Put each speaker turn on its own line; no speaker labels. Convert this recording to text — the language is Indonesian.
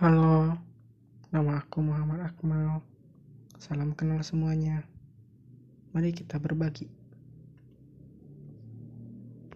Halo, nama aku Muhammad Akmal. Salam kenal semuanya. Mari kita berbagi.